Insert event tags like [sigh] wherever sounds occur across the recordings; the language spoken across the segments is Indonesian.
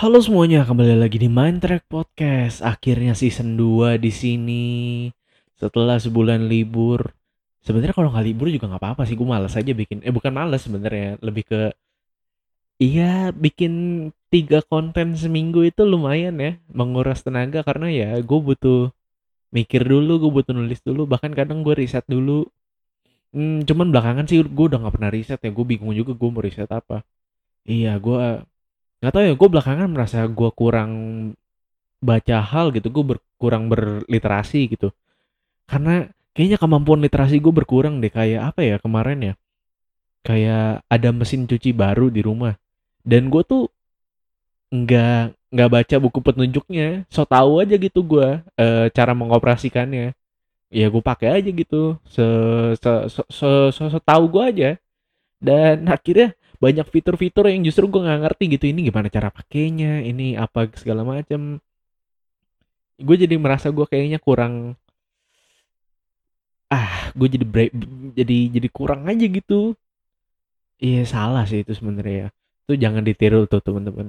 Halo semuanya, kembali lagi di Mind Track Podcast. Akhirnya season 2 di sini. Setelah sebulan libur. Sebenarnya kalau nggak libur juga nggak apa-apa sih, gue males aja bikin. Eh bukan males sebenarnya, lebih ke iya bikin tiga konten seminggu itu lumayan ya, menguras tenaga karena ya gue butuh mikir dulu, gue butuh nulis dulu, bahkan kadang gue riset dulu. Hmm, cuman belakangan sih gue udah nggak pernah riset ya, gue bingung juga gue mau riset apa. Iya, gue nggak tahu ya, gue belakangan merasa gue kurang baca hal gitu, gue ber- kurang berliterasi gitu. Karena kayaknya kemampuan literasi gue berkurang deh, kayak apa ya kemarin ya, kayak ada mesin cuci baru di rumah. Dan gue tuh nggak nggak baca buku petunjuknya, so tahu aja gitu gue eh, cara mengoperasikannya. Ya gue pakai aja gitu, se se se, se, se, se tahu gue aja. Dan akhirnya banyak fitur-fitur yang justru gue nggak ngerti gitu ini gimana cara pakainya, ini apa segala macam. Gue jadi merasa gue kayaknya kurang ah gue jadi bre- jadi jadi kurang aja gitu. Iya salah sih itu sebenarnya ya. Itu jangan ditiru tuh teman-teman.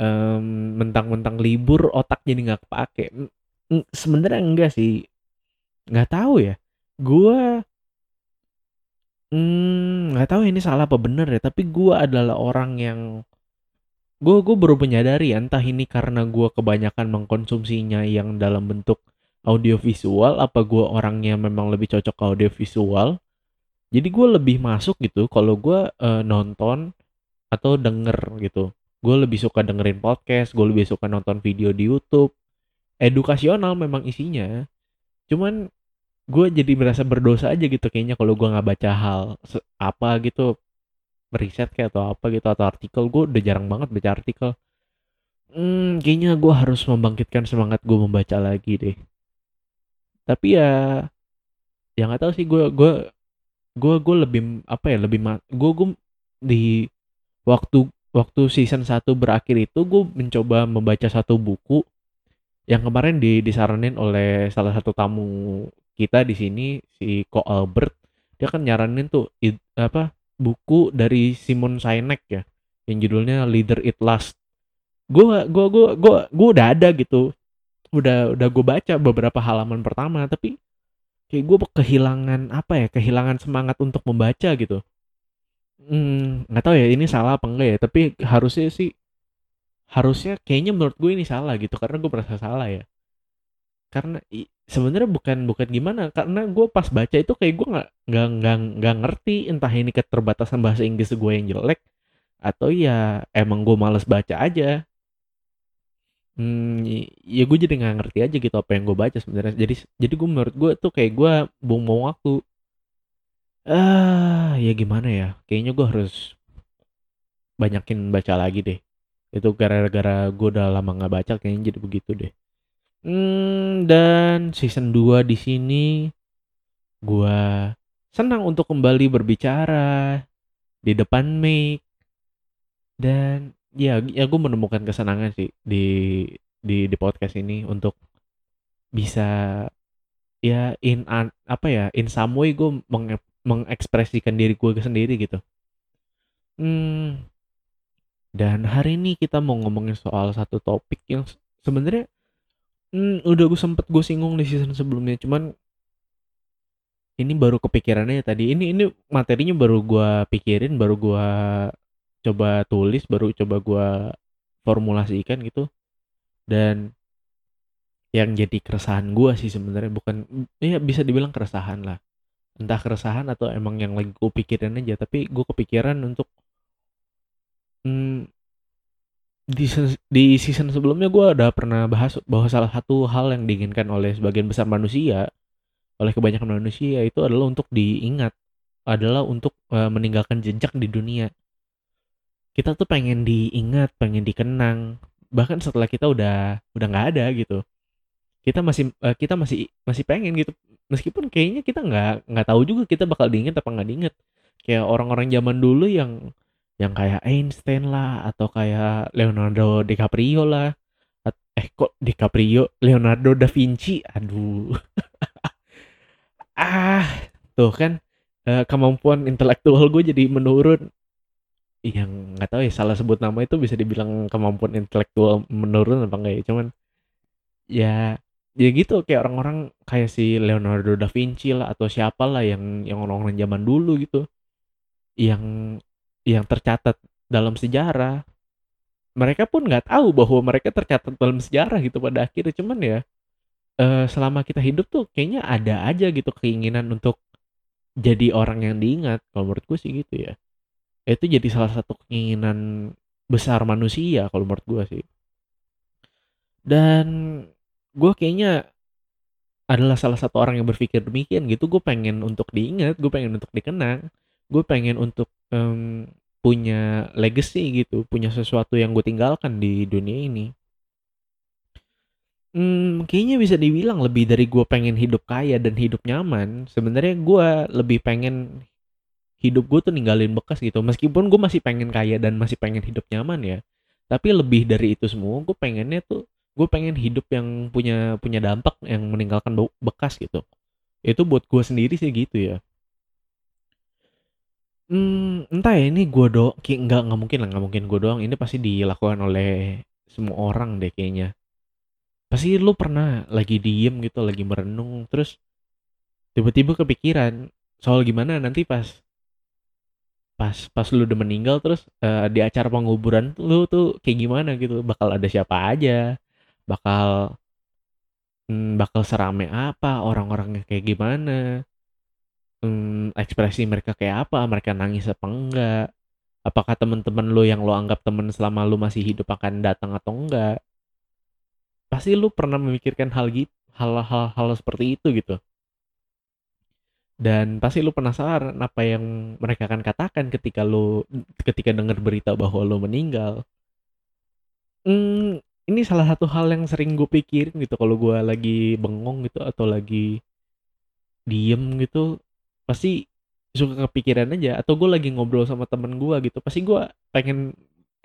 Em, mentang-mentang libur otak jadi nggak kepake. Sebenarnya enggak sih. Nggak tahu ya. Gue mm, nggak tahu ini salah apa bener ya. Tapi gue adalah orang yang gue gue baru menyadari entah ini karena gue kebanyakan mengkonsumsinya yang dalam bentuk audiovisual apa gue orangnya memang lebih cocok ke audiovisual. Jadi gue lebih masuk gitu kalau gue eh, nonton atau denger gitu. Gue lebih suka dengerin podcast gue lebih suka nonton video di YouTube. Edukasional memang isinya. Cuman gue jadi merasa berdosa aja gitu kayaknya kalau gue nggak baca hal apa gitu. Riset kayak atau apa gitu atau artikel. Gue udah jarang banget baca artikel. Hmm kayaknya gue harus membangkitkan semangat gue membaca lagi deh. Tapi ya ya nggak tahu sih gue gue gue gue lebih apa ya lebih gue gue di waktu waktu season satu berakhir itu gue mencoba membaca satu buku yang kemarin di, disaranin oleh salah satu tamu kita di sini si Ko Albert dia kan nyaranin tuh i- apa buku dari Simon Sinek ya yang judulnya Leader It Last. Gue gue gue gue gue udah ada gitu. Udah udah gue baca beberapa halaman pertama tapi kayak gue kehilangan apa ya kehilangan semangat untuk membaca gitu. Hmm nggak tahu ya ini salah apa enggak ya tapi harusnya sih harusnya kayaknya menurut gue ini salah gitu karena gue merasa salah ya karena sebenarnya bukan bukan gimana karena gue pas baca itu kayak gue nggak nggak nggak nggak ngerti entah ini keterbatasan bahasa Inggris gue yang jelek atau ya emang gue males baca aja. Hmm ya gue jadi nggak ngerti aja gitu apa yang gue baca sebenarnya. Jadi jadi gue menurut gue tuh kayak gue buang-buang waktu. Ah ya gimana ya kayaknya gue harus banyakin baca lagi deh. Itu gara-gara gue udah lama nggak baca kayaknya jadi begitu deh Hmm, dan season 2 di sini gua senang untuk kembali berbicara di depan mic dan ya ya gue menemukan kesenangan sih di di di podcast ini untuk bisa ya in apa ya in some way gue menge- mengekspresikan diri gue sendiri gitu. Hmm, dan hari ini kita mau ngomongin soal satu topik yang se- sebenarnya hmm, udah gue sempet gue singgung di season sebelumnya cuman ini baru kepikirannya tadi. Ini ini materinya baru gua pikirin baru gua coba tulis baru coba gua formulasikan gitu. Dan yang jadi keresahan gua sih sebenarnya bukan ya bisa dibilang keresahan lah. Entah keresahan atau emang yang lagi gue pikirin aja tapi gue kepikiran untuk hmm, di di season sebelumnya gue udah pernah bahas bahwa salah satu hal yang diinginkan oleh sebagian besar manusia oleh kebanyakan manusia itu adalah untuk diingat adalah untuk eh, meninggalkan jejak di dunia. Kita tuh pengen diingat pengen dikenang bahkan setelah kita udah udah nggak ada gitu. Kita masih eh, kita masih masih pengen gitu. Meskipun kayaknya kita nggak nggak tahu juga kita bakal diingat apa nggak diingat. Kayak orang-orang zaman dulu yang yang kayak Einstein lah atau kayak Leonardo DiCaprio lah. Eh kok DiCaprio? Leonardo da Vinci? Aduh. [laughs] Ah tuh kan eh, kemampuan intelektual gue jadi menurun. Yang nggak tahu ya salah sebut nama itu bisa dibilang kemampuan intelektual menurun apa enggak ya cuman ya ya gitu. Kayak orang-orang kayak si Leonardo da Vinci lah atau siapa lah yang yang orang-orang zaman dulu gitu. Yang yang tercatat dalam sejarah. Mereka pun nggak tahu bahwa mereka tercatat dalam sejarah gitu pada akhirnya. Cuman ya eh, selama kita hidup tuh kayaknya ada aja gitu keinginan untuk jadi orang yang diingat. Kalau menurut gue sih gitu ya. Itu jadi salah satu keinginan besar manusia kalau menurut gue sih. Dan gue kayaknya adalah salah satu orang yang berpikir demikian gitu. Gue pengen untuk diingat gue pengen untuk dikenang gue pengen untuk em, punya legacy gitu punya sesuatu yang gue tinggalkan di dunia ini Hmm, kayaknya bisa dibilang lebih dari gue pengen hidup kaya dan hidup nyaman. Sebenarnya gue lebih pengen hidup gue tuh ninggalin bekas gitu. Meskipun gue masih pengen kaya dan masih pengen hidup nyaman ya. Tapi lebih dari itu semua, gue pengennya tuh gue pengen hidup yang punya punya dampak yang meninggalkan be- bekas gitu. Itu buat gue sendiri sih gitu ya. Hmm, entah ya ini gue do, kayak nggak nggak mungkin lah nggak mungkin gue doang. Ini pasti dilakukan oleh semua orang deh kayaknya. Pasti lu pernah lagi diem gitu, lagi merenung, terus tiba-tiba kepikiran soal gimana nanti pas pas pas lu udah meninggal terus eh, di acara penguburan lu tuh kayak gimana gitu, bakal ada siapa aja, bakal hmm, bakal serame apa, orang-orangnya kayak gimana, hmm, ekspresi mereka kayak apa, mereka nangis apa enggak, apakah teman-teman lu yang lu anggap teman selama lu masih hidup akan datang atau enggak. Pasti lu pernah memikirkan hal gitu, hal-hal hal seperti itu gitu. Dan pasti lu penasaran apa yang mereka akan katakan ketika lu ketika dengar berita bahwa lu meninggal. Hmm, ini salah satu hal yang sering gue pikirin gitu kalau gue lagi bengong gitu atau lagi diem gitu pasti suka kepikiran aja atau gue lagi ngobrol sama temen gue gitu pasti gue pengen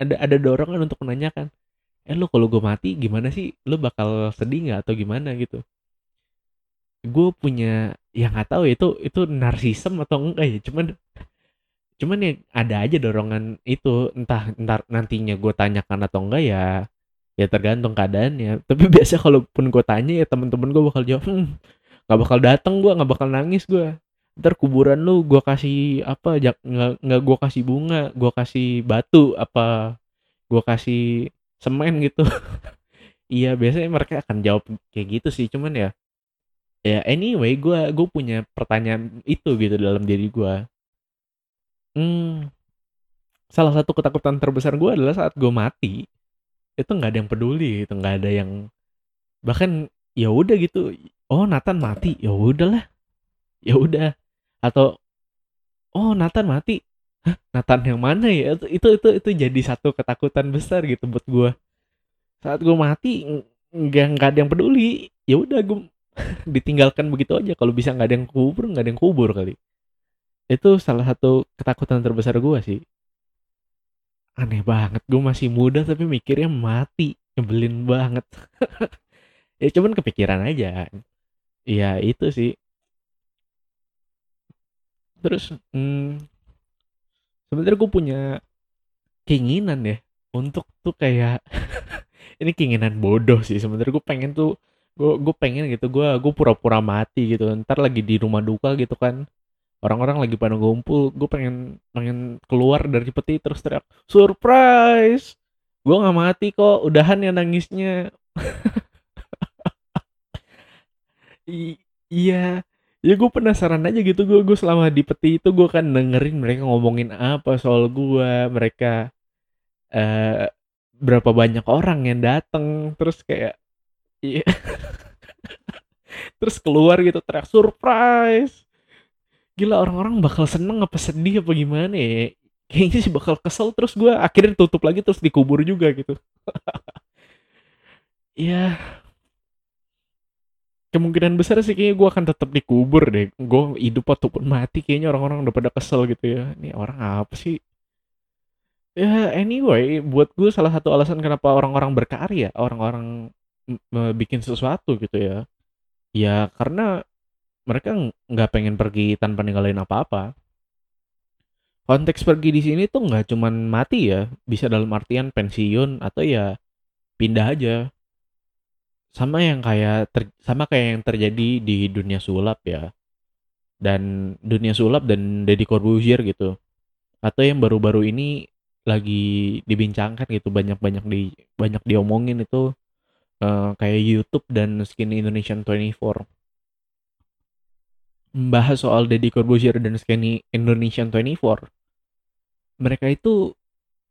ada ada dorongan untuk menanyakan eh lu kalau gue mati gimana sih? Lu bakal sedih nggak atau gimana? gitu. Gue punya ya nggak tahu ya, itu itu narsisem atau enggak ya cuman cuman ya ada aja dorongan itu entah entar nantinya gue tanyakan atau enggak ya ya tergantung keadaannya. Tapi [laughs] biasa kalaupun gue tanya ya temen-temen gue bakal jawab "Hmm, nggak bakal datang gue nggak bakal nangis gue ntar kuburan lu gue kasih apa nggak nggak gue kasih bunga gue kasih batu apa gue kasih semen gitu. [laughs] Iya biasanya mereka akan jawab kayak gitu sih cuman ya ya anyway gue gue punya pertanyaan itu gitu dalam diri gue hmm, salah satu ketakutan terbesar gue adalah saat gue mati itu nggak ada yang peduli itu nggak ada yang bahkan ya udah gitu oh Nathan mati ya udahlah ya udah atau oh Nathan mati? Hah, Nathan yang mana ya? Itu itu itu, itu jadi satu ketakutan besar gitu buat gue saat gue mati ng- nggak nggak ada yang peduli. Ya udah gue [laughs] ditinggalkan begitu aja. Kalau bisa nggak ada yang kubur nggak ada yang kubur kali. Itu salah satu ketakutan terbesar gue sih. Aneh banget gue masih muda tapi mikirnya mati. Nyebelin banget. [laughs] Ya cuman kepikiran aja. Ya itu sih terus hmm, sebenarnya gue punya keinginan ya untuk tuh kayak [laughs] ini keinginan bodoh sih. Sebenarnya gue pengen tuh gue gue pengen gitu gue gue pura-pura mati gitu. Ntar lagi di rumah duka gitu kan. Orang-orang lagi pada ngumpul gue pengen pengen keluar dari peti terus teriak surprise! Gue nggak mati kok udahan ya nangisnya. [laughs] Iya ya gue penasaran aja gitu. Gue gue selama di peti itu gue kan dengerin mereka ngomongin apa soal gue mereka eh berapa banyak orang yang datang terus kayak iya. [laughs] Terus keluar gitu teriak surprise! Gila orang-orang bakal seneng apa sedih apa gimana ya? Kayaknya sih bakal kesel. Terus gue akhirnya tutup lagi terus dikubur juga gitu. [laughs] Ya kemungkinan besar sih kayaknya gue akan tetap dikubur deh. Gue hidup ataupun mati kayaknya orang-orang udah pada kesel gitu ya. Ini orang apa sih? Ya anyway buat gue salah satu alasan kenapa orang-orang berkarya orang-orang m- bikin sesuatu gitu ya. Ya karena mereka ng- nggak pengen pergi tanpa ninggalin apa-apa. Konteks pergi di sini tuh nggak cuman mati ya, bisa dalam artian pensiun atau ya pindah aja. Sama yang kayak ter sama kayak yang terjadi di dunia sulap ya. Dan dunia sulap dan Deddy Corbuzier gitu. Atau yang baru-baru ini lagi dibincangkan gitu banyak-banyak di banyak diomongin itu uh, kayak YouTube dan Skin Indonesian 24 membahas soal Deddy Corbuzier dan Skinny Indonesian 24 mereka itu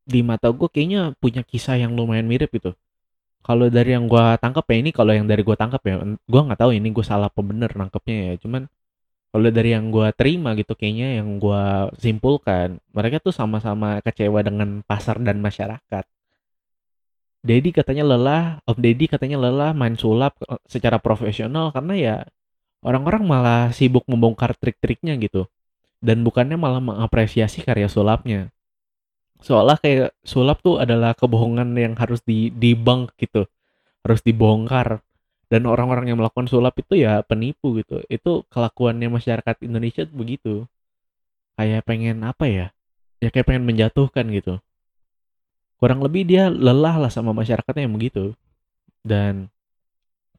di mata gue kayaknya punya kisah yang lumayan mirip gitu kalau dari yang gue tangkap ya ini kalau yang dari gue tangkap ya gue nggak tahu ini gue salah apa bener nangkepnya ya. Cuman kalau dari yang gue terima gitu kayaknya yang gue simpulkan mereka tuh sama-sama kecewa dengan pasar dan masyarakat. Dedi katanya lelah Om Dedi katanya lelah main sulap eh, secara profesional karena ya orang-orang malah sibuk membongkar trik-triknya gitu. Dan bukannya malah mengapresiasi karya sulapnya seolah kayak sulap tuh adalah kebohongan yang harus di dibang gitu. Harus dibongkar. Dan orang-orang yang melakukan sulap itu ya penipu gitu. Itu kelakuannya masyarakat Indonesia begitu. Kayak pengen apa ya? Ya kayak pengen menjatuhkan gitu. Kurang lebih dia lelah lah sama masyarakatnya yang begitu. Dan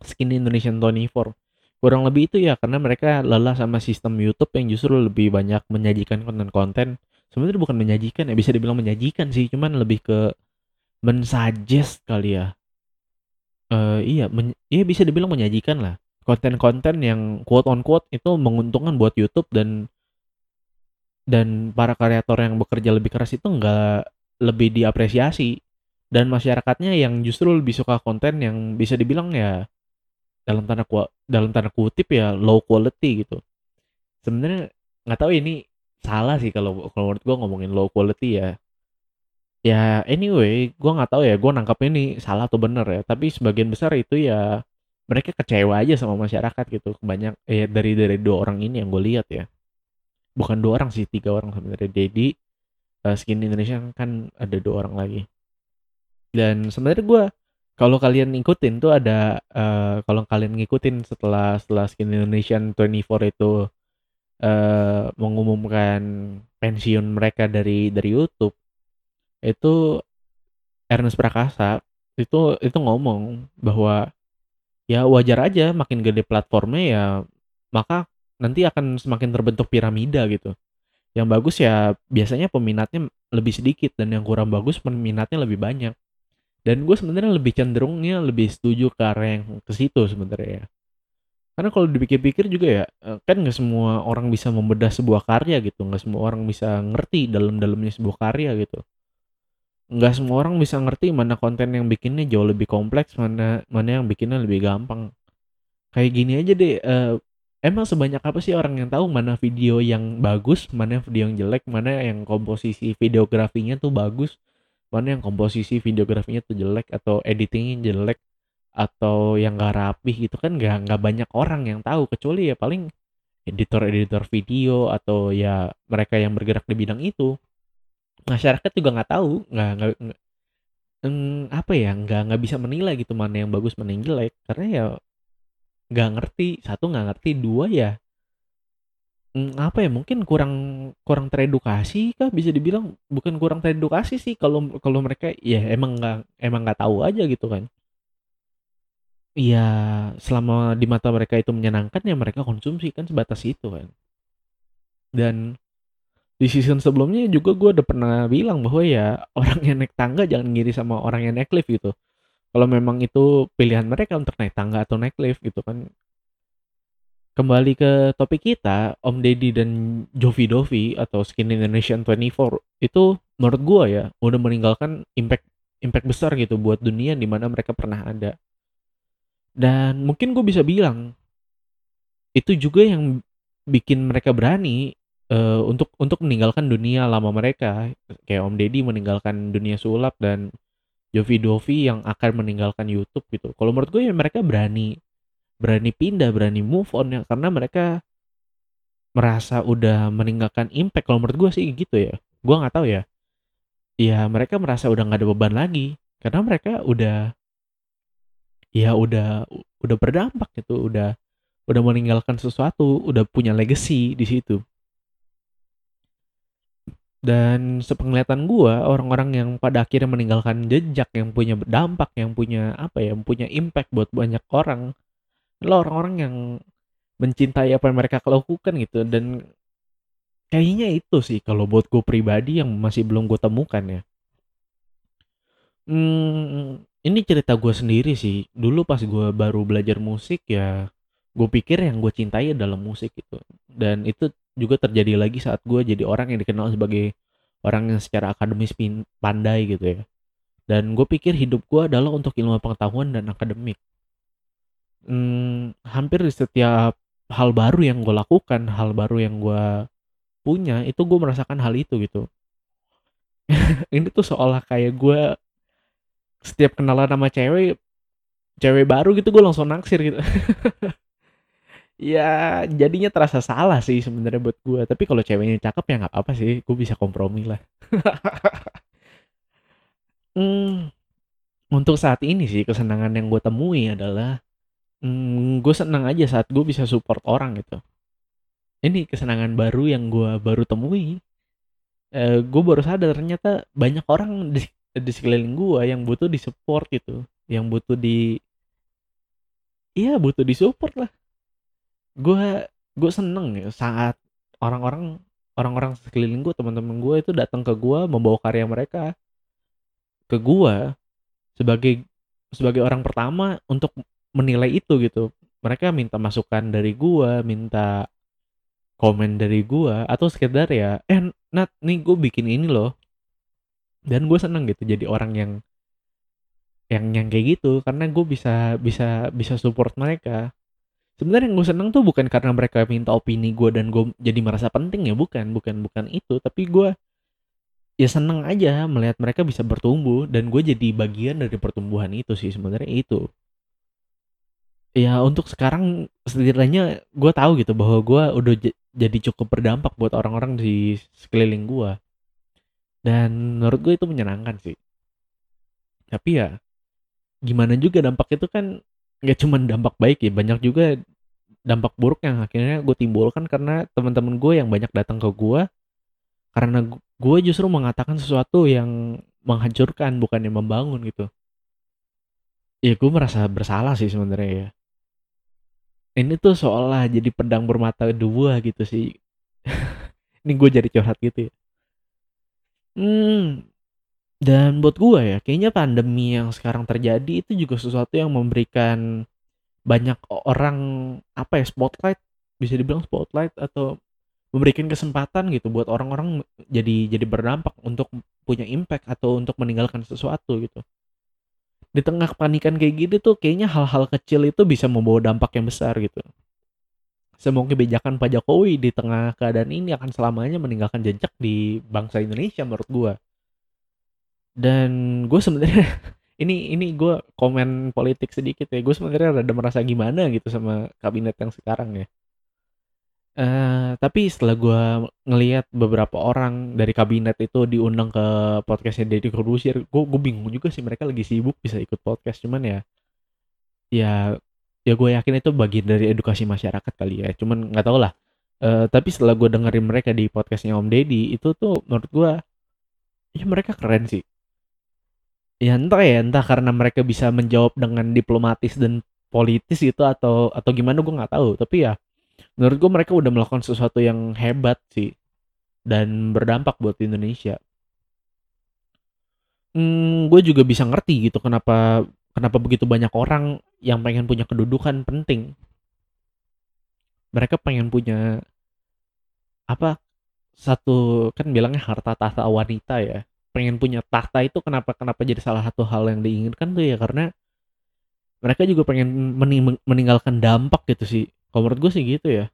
skin Indonesian 24 kurang lebih itu ya karena mereka lelah sama sistem YouTube yang justru lebih banyak menyajikan konten-konten sebenarnya bukan menyajikan ya bisa dibilang menyajikan sih cuman lebih ke mensuggest kali ya. Uh, iya men iya bisa dibilang menyajikan lah. Konten-konten yang quote on quote itu menguntungkan buat YouTube dan dan para kreator yang bekerja lebih keras itu enggak lebih diapresiasi. Dan masyarakatnya yang justru lebih suka konten yang bisa dibilang ya dalam tanda dalam tanda kutip ya low quality gitu. Sebenarnya nggak tahu ini salah sih kalau kalau menurut gue ngomongin low quality ya. Ya anyway gue nggak tahu ya gue nangkap ini salah atau bener ya. Tapi sebagian besar itu ya mereka kecewa aja sama masyarakat gitu. Banyak eh dari dari dua orang ini yang gue lihat ya. Bukan dua orang sih tiga orang sebenarnya. Jadi uh, skin Indonesia kan ada dua orang lagi. Dan sebenarnya gue kalau kalian ngikutin tuh ada uh, kalau kalian ngikutin setelah setelah skin Indonesian 24 itu uh, mengumumkan pensiun mereka dari dari YouTube itu Ernest Prakasa itu itu ngomong bahwa ya wajar aja makin gede platformnya ya maka nanti akan semakin terbentuk piramida gitu. Yang bagus ya biasanya peminatnya lebih sedikit dan yang kurang bagus peminatnya lebih banyak. Dan gue sebenarnya lebih cenderungnya lebih setuju ke arah yang ke situ sebenarnya ya. Karena kalau dipikir-pikir juga ya, eh, kan nggak semua orang bisa membedah sebuah karya gitu, nggak semua orang bisa ngerti dalam-dalamnya sebuah karya gitu. Nggak semua orang bisa ngerti mana konten yang bikinnya jauh lebih kompleks, mana mana yang bikinnya lebih gampang. Kayak gini aja deh, uh, emang sebanyak apa sih orang yang tahu mana video yang bagus, mana video yang jelek, mana yang komposisi videografinya tuh bagus, mana yang komposisi videografinya tuh jelek atau editingnya jelek atau yang gak rapih gitu kan gak, nggak banyak orang yang tahu kecuali ya paling editor-editor video atau ya mereka yang bergerak di bidang itu. Masyarakat juga nggak tahu nggak nggak apa ya nggak nggak bisa menilai gitu mana yang bagus mana yang jelek. Karena ya nggak ngerti satu nggak ngerti dua ya apa ya mungkin kurang kurang teredukasi kah bisa dibilang? Bukan kurang teredukasi sih kalau kalau mereka ya emang nggak emang nggak tahu aja gitu kan Iya, selama di mata mereka itu menyenangkan ya mereka konsumsi kan sebatas itu kan. Dan di season sebelumnya juga gue udah pernah bilang bahwa ya [laughs] orang yang naik tangga jangan ngiri sama orang yang naik lift gitu. Kalau memang itu pilihan mereka untuk naik tangga atau naik lift gitu kan. Kembali ke topik kita, Om Deddy dan Jovi Dovi atau Skin Indonesian 24 itu menurut gue ya udah meninggalkan impact impact besar gitu buat dunia di mana mereka pernah ada dan mungkin gue bisa bilang itu juga yang bikin mereka berani uh, untuk untuk meninggalkan dunia lama mereka kayak Om Deddy meninggalkan dunia sulap dan Jovi Dovi yang akan meninggalkan YouTube gitu. Kalau menurut gue ya mereka berani berani pindah, berani move on ya karena mereka merasa udah meninggalkan impact. Kalau menurut gue sih gitu ya. Gue nggak tahu ya. Ya mereka merasa udah nggak ada beban lagi karena mereka udah ya udah udah berdampak gitu udah udah meninggalkan sesuatu udah punya legacy di situ Dan sepenglihatan gua, orang-orang yang pada akhirnya meninggalkan jejak, yang punya dampak, yang punya apa ya, yang punya impact buat banyak orang, adalah orang-orang yang mencintai apa yang mereka lakukan gitu dan kayaknya itu sih kalau buat gue pribadi yang masih belum gue temukan ya. Hmm, ini cerita gue sendiri sih. Dulu pas gue baru belajar musik ya, gue pikir yang gue cintai adalah musik itu. Dan itu juga terjadi lagi saat gue jadi orang yang dikenal sebagai orang yang secara akademis pandai gitu ya. Dan gue pikir hidup gue adalah untuk ilmu pengetahuan dan akademik. Hmm, hampir di setiap hal baru yang gue lakukan, hal baru yang gue punya, itu gue merasakan hal itu gitu. [laughs] ini tuh seolah kayak gue setiap kenalan sama cewek cewek baru gitu gue langsung naksir gitu. [laughs] Ya jadinya terasa salah sih sebenarnya buat gue tapi kalau ceweknya cakep ya nggak apa sih gue bisa kompromi lah. [laughs] Hmm, untuk saat ini sih kesenangan yang gue temui adalah hmm, gue senang aja saat gue bisa support orang gitu. Ini kesenangan baru yang gue baru temui. Eh, gue baru sadar ternyata banyak orang di di sekeliling gua yang butuh di support gitu yang butuh di iya butuh di support lah. Gua gue seneng ya saat orang-orang orang-orang sekeliling gua teman-teman gua itu datang ke gua membawa karya mereka ke gua sebagai sebagai orang pertama untuk menilai itu gitu. Mereka minta masukan dari gua minta komen dari gua atau sekedar ya eh Nat nih gue bikin ini loh dan gue seneng gitu jadi orang yang yang yang kayak gitu. Karena gue bisa bisa bisa support mereka. Sebenarnya yang gue seneng tuh bukan karena mereka minta opini gue dan gue jadi merasa penting ya bukan bukan bukan itu. Tapi gue ya seneng aja melihat mereka bisa bertumbuh. Dan gue jadi bagian dari pertumbuhan itu sih sebenarnya itu. Ya untuk sekarang setidaknya gue tahu gitu bahwa gue udah jadi cukup berdampak buat orang-orang di sekeliling gue dan menurut gue itu menyenangkan sih. Tapi ya gimana juga dampak itu kan nggak cuma dampak baik ya, banyak juga dampak buruk yang akhirnya gue timbulkan karena teman-teman gue yang banyak datang ke gue karena gue justru mengatakan sesuatu yang menghancurkan bukan yang membangun gitu. Ya gue merasa bersalah sih sebenarnya ya. Ini tuh seolah jadi pedang bermata dua gitu sih. [laughs] Ini gue jadi curhat gitu ya. Hmm, dan buat gue ya, kayaknya pandemi yang sekarang terjadi itu juga sesuatu yang memberikan banyak orang, apa ya, spotlight, bisa dibilang spotlight atau memberikan kesempatan gitu buat orang-orang jadi jadi berdampak untuk punya impact atau untuk meninggalkan sesuatu gitu. Di tengah kepanikan kayak gitu tuh kayaknya hal-hal kecil itu bisa membawa dampak yang besar gitu semua kebijakan Pak Jokowi di tengah keadaan ini akan selamanya meninggalkan jejak di bangsa Indonesia menurut gue. Dan gue sebenarnya [laughs] ini ini gue komen politik sedikit ya. Gue sebenarnya rada merasa gimana gitu sama kabinet yang sekarang ya. Uh, tapi setelah gue ngelihat beberapa orang dari kabinet itu diundang ke podcastnya Deddy Corbuzier, gue gue bingung juga sih mereka lagi sibuk bisa ikut podcast cuman ya ya ya gue yakin itu bagian dari edukasi masyarakat kali ya. Cuman nggak tau lah. Uh, tapi setelah gue dengerin mereka di podcastnya Om Deddy itu tuh menurut gue ya mereka keren sih. Ya entah ya entah karena mereka bisa menjawab dengan diplomatis dan politis gitu atau atau gimana gue nggak tahu. Tapi ya menurut gue mereka udah melakukan sesuatu yang hebat sih. Dan berdampak buat Indonesia. Hmm, gue juga bisa ngerti gitu kenapa kenapa begitu banyak orang yang pengen punya kedudukan penting? Mereka pengen punya apa satu kan bilangnya harta tahta wanita ya. Pengen punya tahta itu kenapa kenapa jadi salah satu hal yang diinginkan tuh ya? Karena mereka juga pengen mening meninggalkan dampak gitu sih. Kalau menurut gue sih gitu ya.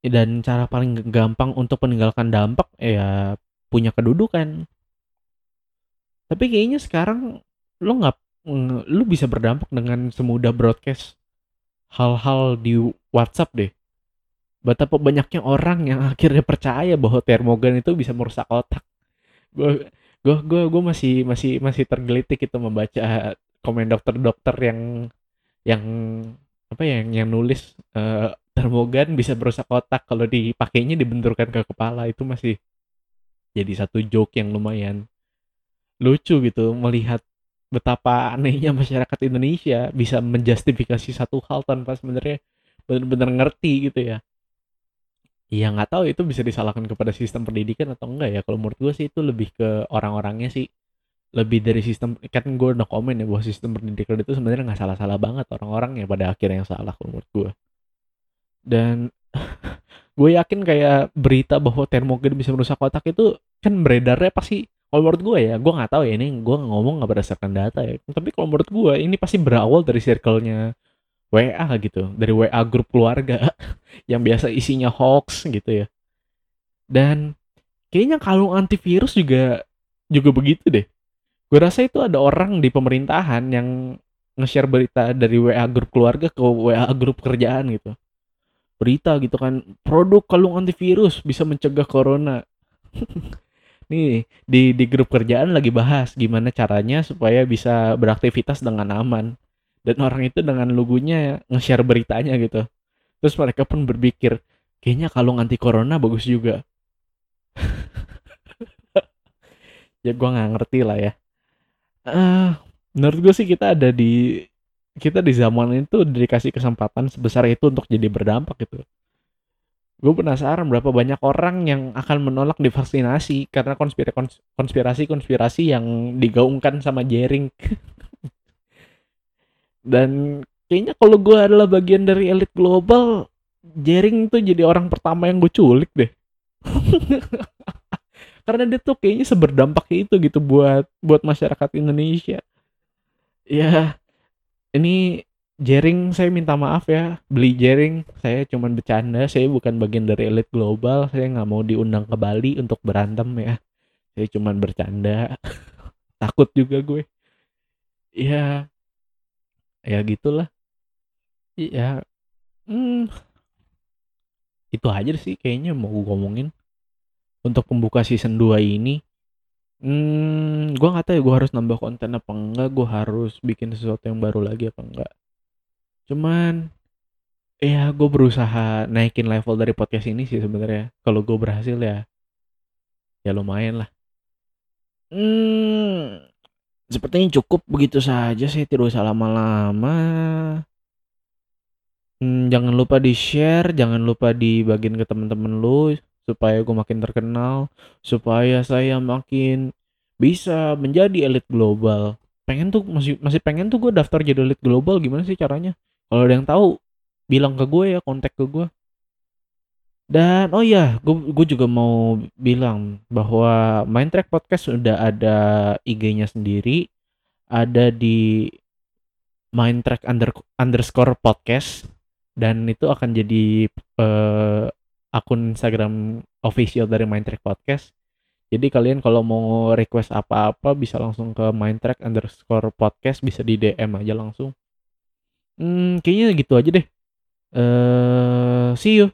Dan cara paling gampang untuk meninggalkan dampak ya punya kedudukan. Tapi kayaknya sekarang lo nggak lu bisa berdampak dengan semudah broadcast hal-hal di WhatsApp deh. Betapa banyaknya orang yang akhirnya percaya bahwa termogan itu bisa merusak otak. Gue gue gue masih masih masih tergelitik itu membaca komen dokter-dokter yang yang apa ya yang, yang nulis uh, termogan bisa merusak otak kalau dipakainya dibenturkan ke kepala itu masih jadi satu joke yang lumayan lucu gitu melihat betapa anehnya masyarakat Indonesia bisa menjustifikasi satu hal tanpa sebenarnya benar-benar ngerti gitu ya. Ya nggak tahu itu bisa disalahkan kepada sistem pendidikan atau enggak ya. Kalau menurut gue sih itu lebih ke orang-orangnya sih. Lebih dari sistem kan gue udah komen ya bahwa sistem pendidikan itu sebenarnya nggak salah-salah banget orang-orang ya pada akhirnya yang salah kalau menurut gue dan [laughs] gue yakin kayak berita bahwa termogen bisa merusak otak itu kan beredarnya pasti kalau menurut gue ya gue nggak tahu ya ini gue ngomong nggak berdasarkan data ya. Tapi kalau menurut gue ini pasti berawal dari circle-nya WA gitu dari WA grup keluarga [laughs] yang biasa isinya hoax gitu ya. Dan kayaknya kalung antivirus juga juga begitu deh. Gue rasa itu ada orang di pemerintahan yang nge-share berita dari WA grup keluarga ke WA grup kerjaan gitu. Berita gitu kan produk kalung antivirus bisa mencegah corona [laughs] nih di di grup kerjaan lagi bahas gimana caranya supaya bisa beraktivitas dengan aman. Dan orang itu dengan logonya nge-share beritanya gitu. Terus mereka pun berpikir kayaknya kalung anti corona bagus juga. [laughs] Ya gue nggak ngerti lah ya. Uh, menurut gue sih kita ada di kita di zaman itu dikasih kesempatan sebesar itu untuk jadi berdampak gitu gue penasaran berapa banyak orang yang akan menolak divaksinasi karena konspirasi konspirasi yang digaungkan sama Jering. [laughs] Dan kayaknya kalau gue adalah bagian dari elit global Jering tuh jadi orang pertama yang gue culik deh. [laughs] Karena dia tuh kayaknya seberdampak itu gitu buat buat masyarakat Indonesia. Ya ini Jering saya minta maaf ya. Beli Jering saya cuma bercanda saya bukan bagian dari elit global. Saya nggak mau diundang ke Bali untuk berantem ya. Saya cuma bercanda. [laughs] Takut juga gue. Ya ya gitulah. Ya hmm, itu aja sih kayaknya mau gue ngomongin. Untuk pembuka season 2 ini hmm, gue nggak tahu ya gue harus nambah konten apa enggak gue harus bikin sesuatu yang baru lagi apa enggak Cuman ya gue berusaha naikin level dari podcast ini sih sebenarnya. Kalau gue berhasil ya ya lumayan lah. Hmm, sepertinya cukup begitu saja sih tidak usah lama-lama. Hmm, jangan lupa di share, jangan lupa dibagiin ke teman-teman lu supaya gue makin terkenal, supaya saya makin bisa menjadi elit global. Pengen tuh masih masih pengen tuh gue daftar jadi elit global gimana sih caranya? Kalau ada yang tahu bilang ke gue ya kontak ke gue. Dan oh ya gue gue juga mau bilang bahwa Main Track Podcast sudah ada IG-nya sendiri. Ada di Main Track under, underscore podcast. Dan itu akan jadi uh, akun Instagram official dari Main Track Podcast. Jadi kalian kalau mau request apa-apa bisa langsung ke Main Track underscore podcast bisa di DM aja langsung Hmm, kayaknya gitu aja deh. Eh, uh, see you.